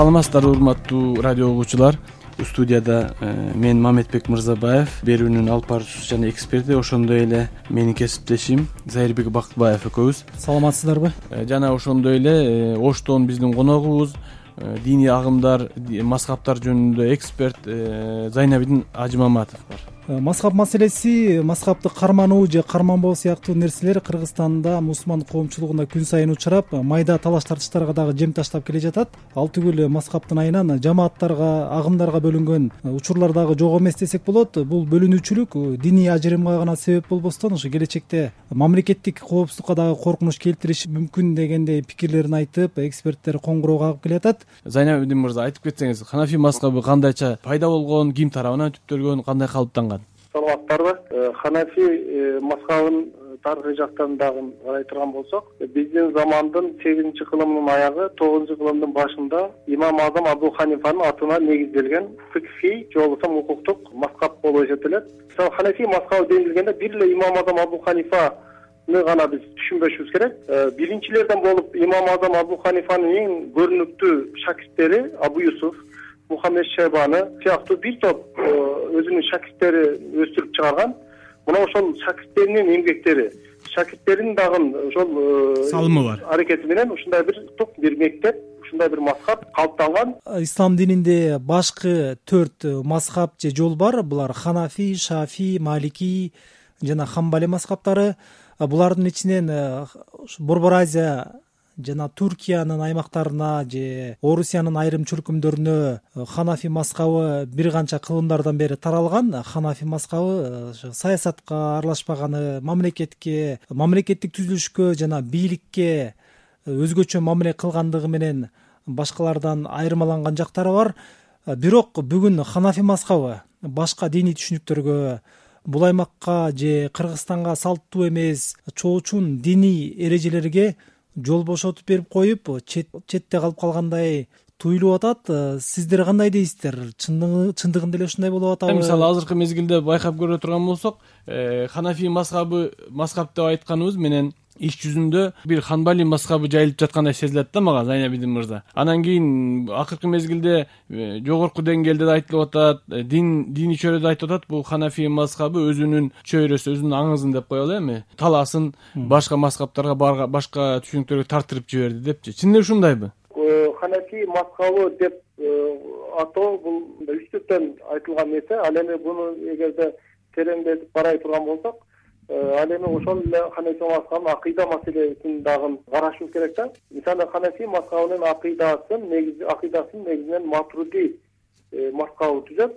саламатсыздарбы урматтуу радио угуучулар. Студияда э, мен мамедбек мырзабаев берүүнүн алып баруучусу жана эксперти. Ошондой эле менин кесиптешим зайырбек бакытбаев экөөбүз. Саламатсыздарбы? Э, жана ошондой эле э, оштон биздин коногубуз диний агымдар мазхабтар жөнүндө эксперт зайнабидин ажымаматов бар мазхаб маселеси мазхабты кармануу же карманбоо сыяктуу нерселер кыргызстанда мусулман коомчулугунда күн сайын учурап майда талаш тартыштарга дагы жем таштап келе жатат. Ал түгүл мазхабтын айынан жамааттарга агымдарга бөлүнгөн учурлар дагы жок эмес десек болот. Бул бөлүнүүчүлүк диний ажырымга гана себеп болбостон ошо келечекте мамлекеттик коопсуздукка дагы коркунуч келтириши мүмкүн дегендей пикирлерин айтып эксперттер коңгуроо кагып келатат зайнабидин мырза айтып кетсеңиз ханафи мазхабы кандайча пайда болгон ким тарабынан түптөлгөн кандай калыптанган саламатсыздарбы э, ханафи э, мазхабын э, тарыхый жактан дагы карай турган болсок биздин замандын сегизинчи кылымынын аягы тогузунчу кылымдын башында имам азам абу ханифанын атына негизделген фикхий же болбосо укуктук мазхаб болуп эсептелет. Мисалы ханафи мазхабы деңилгенде бир эле имам азам абу ханифаны гана биз түшүнбөшүбүз керек. Биринчилерден болуп имам азам абу ханифанын эң көрүнүктүү шакирттери абу юсуф мухаммед шайбаны сыяктуу бир топ өзүнүн шакирттери өстүрүп чыгарган. Мына ошол шакирттеринин эмгектери шакирттеринин дагы ошол э, салымы бар. аракети менен ушундай бир тук бир мектеп ушундай бир мазхаб калыптанган ислам дининде башкы төрт мазхаб же жол бар. Булар ханафи шафи малики жана хамбали мазхабтары булардын ичинен э, борбор азия жана туркиянын аймактарына же орусиянын айрым чөлкөмдөрүнө э, ханафи мазхабы бир канча кылымдардан бери таралган. Ханафи мазхабы э, саясатка аралашпаганы мамлекетке мамлекеттик түзүлүшкө жана бийликке э, өзгөчө мамиле кылгандыгы менен башкалардан айырмаланган жактары бар. Бирок бүгүн ханафи мазхабы башка диний түшүнүктөргө бул аймакка же кыргызстанга салттуу эмес чоочун диний эрежелерге жол бошотуп берип коюп четте калып калгандай туюлуп атат. Э, сиздер кандай дейсиздер? Чындыгында эле ушундай болуп атабы? Мисалы азыркы мезгилде байкап көрө турган болсок э, ханафи мазхабы мазхаб деп айтканыбыз менен иш жүзүндө бир ханбали мазхабы жайылып жаткандай сезилет да мага зайнабидин мырза. Анан кийин акыркы мезгилде э, жогорку деңгээлде да айтылып атат дин диний чөйрөдө айтып атат бул ханафи мазхабы өзүнүн чөйрөсү өзүнүн аңызын деп коелу эми талаасын башка мазхабтарга башка түшүнүктөргө тартырып жиберди депчи. Чын эле ушундайбы ханафи мазхабы деп э, атоо бул үстүртөн айтылган нерсе ал эми буну эгерде тереңдетип карай турган болсок э, ал эми ошол эле ханафи мазхабынын акыйда маселесин дагы карашыбыз керек да. Мисалы ханафи мазхабынын акыйдасын акыйдасын негизинен матруди э, мазхабы түзөт.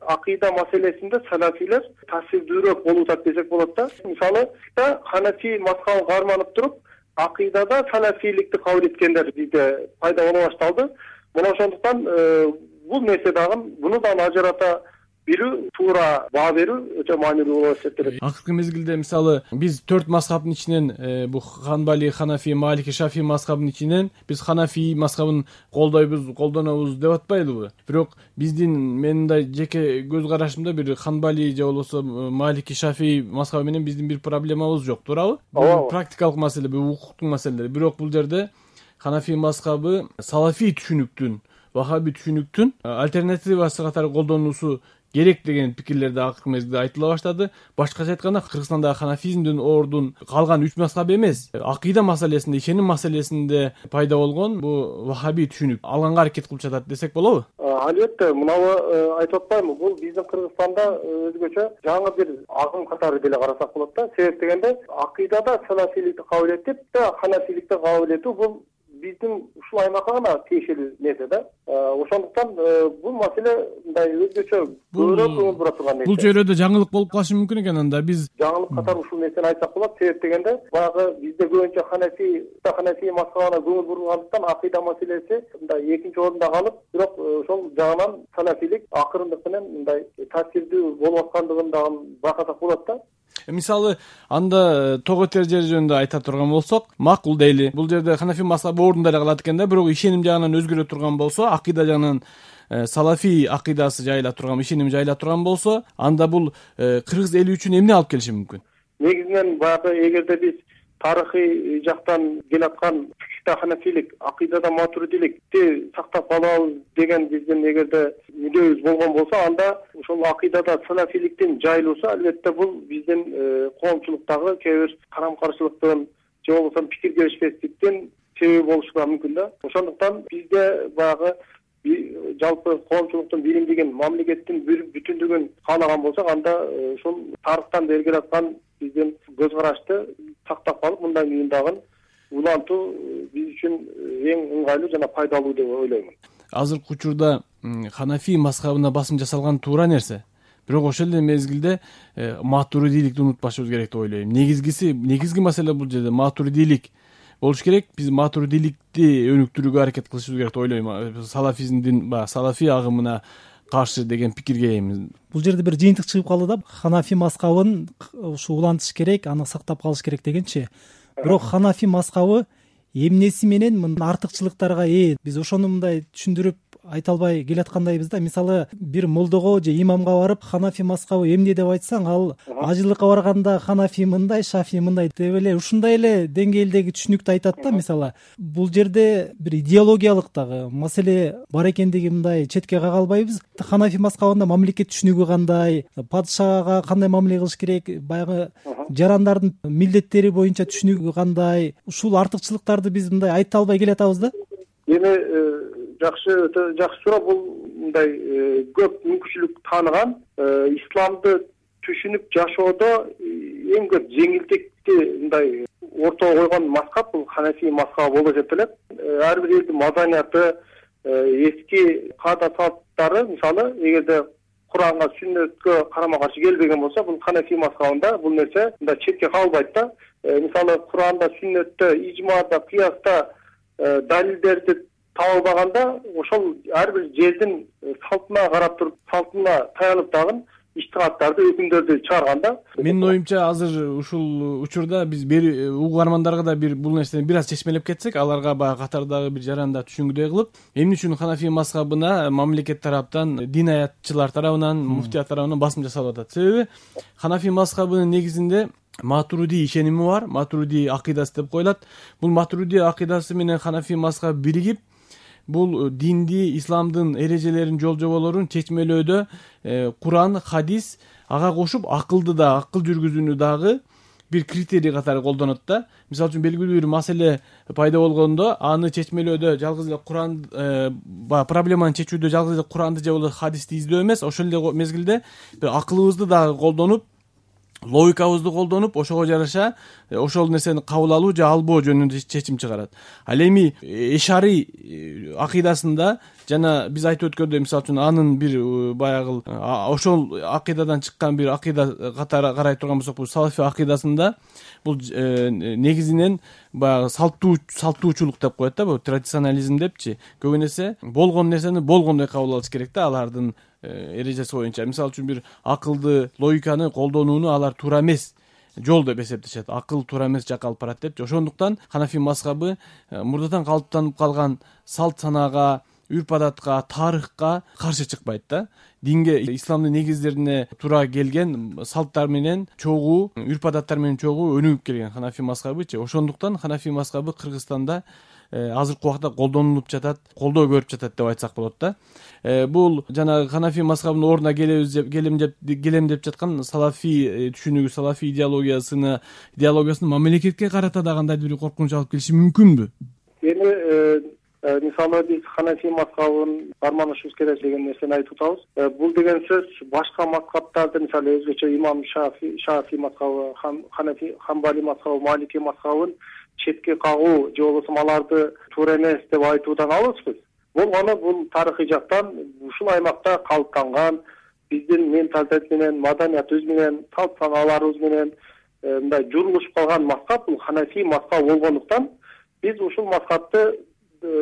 Акыйда маселесинде салафийлер таасирдүүрөөк болуп атат десек болот да. Мисалы ханафи мазхабын карманып туруп акыйдада салафийликти кабыл эткендер бизде пайда боло башталды. Мына ошондуктан э, бул нерсе дагы буну дагы ажырата билүү туура баа берүү өтө маанилүү болуп эсептелет акыркы мезгилде мисалы биз төрт мазхабдын ичинен э, бул ханбали ханафи малики шафи мазхабынын ичинен биз ханафи мазхабын колдойбуз колдонобуз деп атпайлыбы. Бирок биздин менин мындай жеке көз карашымда бир ханбали же болбосо э, малики шафи мазхабы менен биздин бир проблемабыз жок туурабы? Бул практикалык маселе бул укуктук маселелер. Бирок бул жерде ханафи мазхабы салафий түшүнүктүн вахаби түшүнүктүн альтернативасы катары колдонулуусу керек деген пикирлер да акыркы мезгилде айтыла баштады. Башкача айтканда кыргызстандагы ханафизмдин ордун калган үч мазхаб эмес. Акыйда маселесинде ишеним маселесинде пайда болгон бул вахаби түшүнүк алганга аракет кылып жатат десек болобу? Албетте мынабы э, айтып атпаймынбы бул биздин кыргызстанда э, өзгөчө жаңы бир агым катары деле карасак болот да. Себеп дегенде акыйдада салафийликти кабыл этип ханафийликти кабыл этүү бул биздин ушул аймакка гана тиешелүү нерсе да. Э, ошондуктан э, бул маселе мындай өзгөчө көбүрөөк көңүл бура турган нерсе. бул чөйрөдө жаңылык болуп калышы мүмкүн экен анда. Биз жаңылык катары ушул нерсени айтсак болот. Себеп дегенде баягы бизде көбүнчө ханафи ханафи мазхабына көңүл бурулгандыктан акыйда маселеси мындай экинчи орунда калып бирок э, ошол жагынан салафийлик акырындык менен мындай таасирдүү болуп аткандыгын дагы байкасак болот да мисалы анда э, ток өтөр жер жөнүндө айта турган болсок макул дейли. Бул жерде ханафи мазхабы ордунда эле калат экен да бирок ишеним жагынан өзгөрө турган болсо акыйда жагынан э, салафий акыйдасы жайыла турган ишеними жайыла турган болсо анда бул кыргыз эли үчүн эмне алып келиши мүмкүн? Негизинен баягы эгерде биз тарыхый жактан келаткан фикхта ханафилик акыйдада матуридиликти сактап калабыз деген биздин эгерде мүдөөбүз болгон болсо анда ошол акыйдада салафиликтин жайылуусу албетте бул биздин э, коомчулуктагы кээ бир карама каршылыктын же болбосо пикир келишпестиктин себеби болушу мүмкүн да. Ошондуктан бизде баягы жалпы коомчулуктун биримдигин мамлекеттин бүтүндүгүн каалаган болсок анда э, ушул тарыхтан бери келаткан биздин көз карашты сактап калып мындан кийин дагы улантуу э, биз үчүн э, эң ыңгайлуу жана пайдалуу деп ойлоймун азыркы учурда ханафий мазхабына басым жасалган туура нерсе? Бирок ошол эле мезгилде матуридийликти унутпашыбыз керек деп ойлойм. Негизгиси негизги маселе бул жерде матуридийлик болуш керек. Биз матуридийликти өнүктүрүүгө аракет кылышыбыз керек деп ойлойм. Салафизмдин баягы салафий агымына каршы деген пикирге ээмин бул жерде бир жыйынтык чыгып калды да ханафи мазхабын ушу улантыш керек аны сактап калыш керек дегенчи. Бирок ханафи мазхабы эмнеси менен артыкчылыктарга ээ биз ошону мындай түшүндүрүп айта албай келаткандайбыз да. Мисалы бир молдого же имамга барып ханафи мазхабы эмне деп айтсаң ал ажылыкка барганда ханафи мындай шафи мындай деп эле ушундай эле деңгээлдеги түшүнүктү айтат да. Мисалы бул жерде бир идеологиялык дагы маселе бар экендигин мындай четке кага албайбыз? Ханафи мазхабында мамлекет түшүнүгү кандай? Падышага кандай мамиле кылыш керек? Баягы жарандардын милдеттери боюнча түшүнүгү кандай? Ушул артыкчылыктарды биз мындай айта албай келатабыз да. Эми э, жакшы өтө жакшы суроо бул мындай э, көп мүмкүнчүлүк тааныган. Э, исламды түшүнүп жашоодо э, эң көп жеңилдикти мындай ортого койгон мазхаб бул ханафий мазхабы болуп эсептелет ар бир элдин маданияты эски каада салттары мисалы эгерде куранга сүннөткө карама каршы келбеген болсо бул ханафий мазхабында бул нерсе мындай четке кагылбайт да. Мисалы куранда сүннөттө ижмада кыяста далилдерди таба албаганда ошол ар бир жердин салтына карап туруп салтына таянып дагы иштихаттарды өкүмдөрдү чыгарган да менин оюмча азыр ушул учурда биз э, угармандарга да бир бул нерсени бир аз чечмелеп кетсек аларга баягы катардагы бир жаранда түшүнгүдөй кылып эмне үчүн ханафий мазхабына мамлекет тараптан дин аятчылар тарабынан муфтият тарабынан басым жасалып атат? Себеби ханафий мазхабынын негизинде матуруди ишеними бар матуруди акыйдасы деп коюлат. Бул матуруди акыйдасы менен ханафий мазхабы биригип бул э, динди исламдын эрежелерин жол жоболорун чечмелөөдө э, куран хадис ага кошуп акылды да акыл жүргүзүүнү дагы бир критерий катары колдонот да. Мисалы үчүн белгилүү бир маселе пайда болгондо аны чечмелөөдө жалгыз эле куран э, баягы проблеманы чечүүдө жалгыз эле куранды же болбосо хадисти издөө эмес. Ошол эле мезгилде бир акылыбызды дагы колдонуп логикабызды колдонуп ошого жараша э, ошол нерсени кабыл алуу же албоо жөнүндө чечим чыгарат. Ал эми эшари э, акыйдасында жана биз айтып өткөндөй мисалы үчүн анын бир э, баягы ошол акыйдадан чыккан бир акыйда катары карай турган болсок бул салафи акыйдасында бул негизинен баягы салттуу салттуучулук деп коет да бул традиционализм депчи. Көбүн эсе болгон нерсени болгондой кабыл алыш керек да алардын Э, эрежеси боюнча. Мисалы үчүн бир акылды логиканы колдонууну алар туура эмес жол деп эсептешет. Акыл туура эмес жакка алып барат депчи. Ошондуктан ханафий мазхабы э, мурдадан калыптанып калган салт санаага үрп адатка тарыхка каршы чыкпайт да. Динге исламдын негиздерине туура келген салттар менен чогуу үрп адаттар менен чогуу өнүгүп келген ханафий мазхабычы ошондуктан ханафий мазхабы кыргызстанда Э, азыркы убакта колдонулуп жатат колдоо көрүп жатат деп айтсак болот да. Э, бул жанагы ханафий мазхабынын ордуна келебиз келем деп келем деп жаткан салафий э, түшүнүгү салафий идеологиясыны идеологиясын мамлекетке карата да кандайдыр бир коркунуч алып келиши мүмкүнбү? Эми мисалы биз ханафий мазхабын карманышыбыз керек деген нерсени айтып атабыз. Бул деген сөз башка мазхабтарды мисалы өзгөчө имам шафи мазхабы ханафи хамбали мазхабы малики мазхабын четке кагуу же болбосо аларды туура эмес деп айтуудан алыспыз. Болгону бул тарыхый жактан ушул аймакта калыптанган биздин менталитет менен маданиятыбыз менен салт санааларыбыз менен э, мындай журулушуп калган мазхаб бул ханафий мазхабы болгондуктан биз ушул мазхабты э,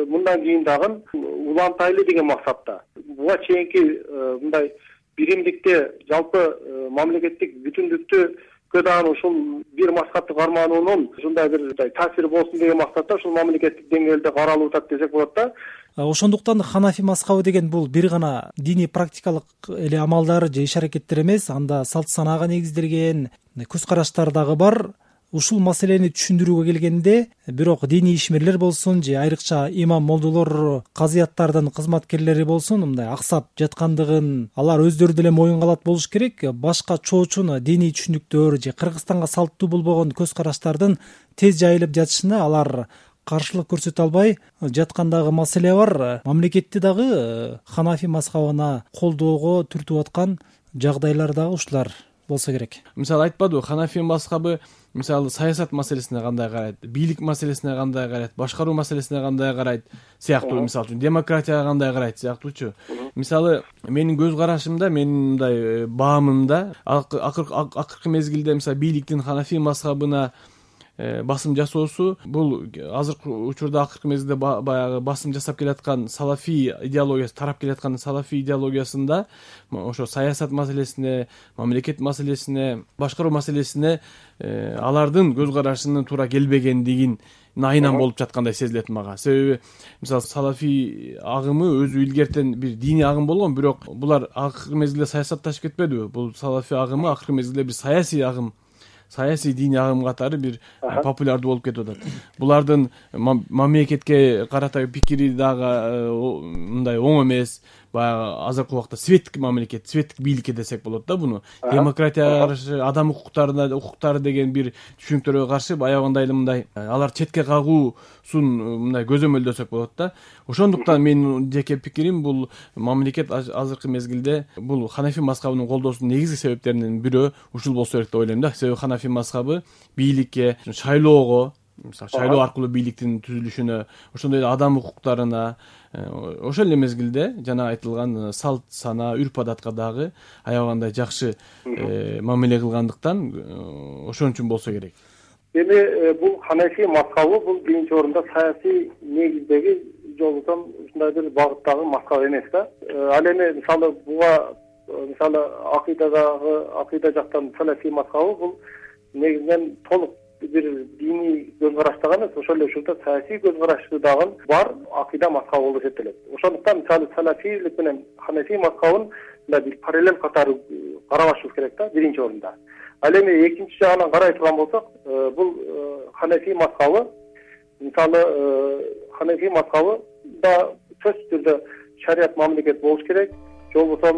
мындан кийин дагы улантайлы деген максатта. Буга чейинки э, мындай биримдикте жалпы мамлекеттик бүтүндүктү дагы ушул бир мазхабты кармануунун ушундай бир таасири болсун деген максатта ушул мамлекеттик деңгээлде каралып атат десек болот да. Ошондуктан ханафи мазхабы деген бул бир гана диний практикалык эле амалдар же иш аракеттер эмес анда салт санаага негизделген көз караштар дагы бар ушул маселени түшүндүрүүгө келгенде бирок диний ишмерлер болсун же айрыкча имам молдолор казыяттардын кызматкерлери болсун мындай аксап жаткандыгын алар өздөрү деле моюнга алат болуш керек. Башка чоочун диний түшүнүктөр же кыргызстанга салттуу болбогон көз караштардын тез жайылып жатышына алар каршылык көрсөтө албай жаткан дагы маселе бар. Мамлекетти дагы ханафи мазхабына колдоого түртүп аткан жагдайлар дагы ушулар болсо керек. Мисалы айтпадыбы ханафи мазхабы мисалы саясат маселесине кандай карайт бийлик маселесине кандай карайт башкаруу маселесине кандай карайт сыяктуу мисалы үчүн демократияга кандай карайт сыяктуучу мисалы менин көз карашымда менин мындай э, баамымда акыркы мезгилде мисалы бийликтин ханафи мазхабына басым жасоосу бул азыркы учурда акыркы мезгилде баягы басым жасап келаткан салафий идеологиясы тарап келаткан салафий идеологиясында ошо саясат маселесине мамлекет маселесине башкаруу маселесине э, алардын көз карашынын туура келбегендигин айынан болуп жаткандай сезилет мага. Себеби мисалы салафий агымы өзү илгертен бир диний агым болгон бирок булар акыркы мезгилде саясатташып кетпедиби. Бул салафий агымы акыркы мезгилде бир саясий агым саясий диний агым катары бир популярдуу болуп кетип атат. Булардын мамлекетке карата пикири дагы э, мындай оң эмес. Баягы азыркы убакта светтик мамлекет светтик бийликке десек болот да буну. Демократияга каршы адам укуктарына укуктары деген бир түшүнүктөргө каршы аябагандай эле мындай э, алар четке кагуусун э, мындай көзөмөлдөсөк болот да. Ошондуктан менин жеке пикирим бул мамлекет азыркы мезгилде бул ханафи мазхабын колдоосунун негизги себептеринин бирөө ушул болсо керек деп ойлойм да. Себеби ханафи мазхабы бийликке шайлоого мисалы шайлоо аркылуу бийликтин түзүлүшүнө ошондой эле адам укуктарына э, ошол эле мезгилде жана айтылган э, салт санаа үрп адатка дагы аябагандай жакшы э, мамиле кылгандыктан ошон үчүн болсо керек. Эми бул ханафи мазхабы бул биринчи орунда саясий негиздеги же болбосо ушундай бир багыттагы мазхаб эмес да. Ал эми мисалы буга мисалы акыйдадагы акыйда жактан салафий мазхабы бул негизинен толук бир диний көз карашта эмес ошол эле учурда саясий көз карашы дагы бар акыйда мазхабы болуп эсептелет ошондуктан мисалы салафийлик менен ханафий мазхабын мындай бир параллель катары карабашыбыз керек да биринчи орунда. Ал эми экинчи жагынан карай турган болсок э, бул э, ханафий мазхабы мисалы э, ханафий мазхабыда сөзсүз түрдө шарият мамлекет болуш керек. Же болбосо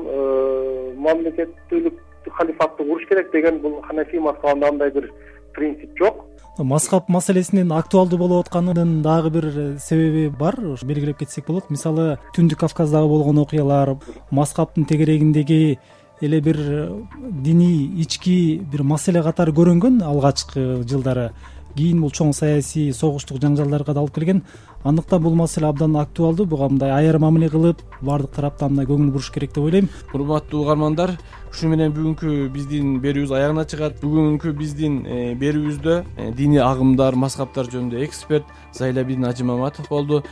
мамлекеттүүлүк халифатты куруш керек деген бул ханафий мазхабында андай бир принцип жок. Мазхаб маселесинин актуалдуу болуп атканынын дагы бир э, себеби бар. Белгилеп кетсек болот. Мисалы түндүк кавказдагы болгон окуялар мазхабтын тегерегиндеги эле бир э, диний ички бир маселе катары көрүнгөн алгачкы жылдары кийин бул чоң саясий согуштук жаңжалдарга да алып келген. Андыктан бул маселе абдан актуалдуу. Буга мындай аяр мамиле кылып баардык тараптан мындай көңүл буруш керек деп ойлойм. Урматтуу угармандар ушу менен бүгүнкү биздин берүүбүз аягына чыгат. Бүгүнкү биздин э, берүүбүздө э, диний агымдар мазхабтар жөнүндө эксперт зайла бин ажы маматов болду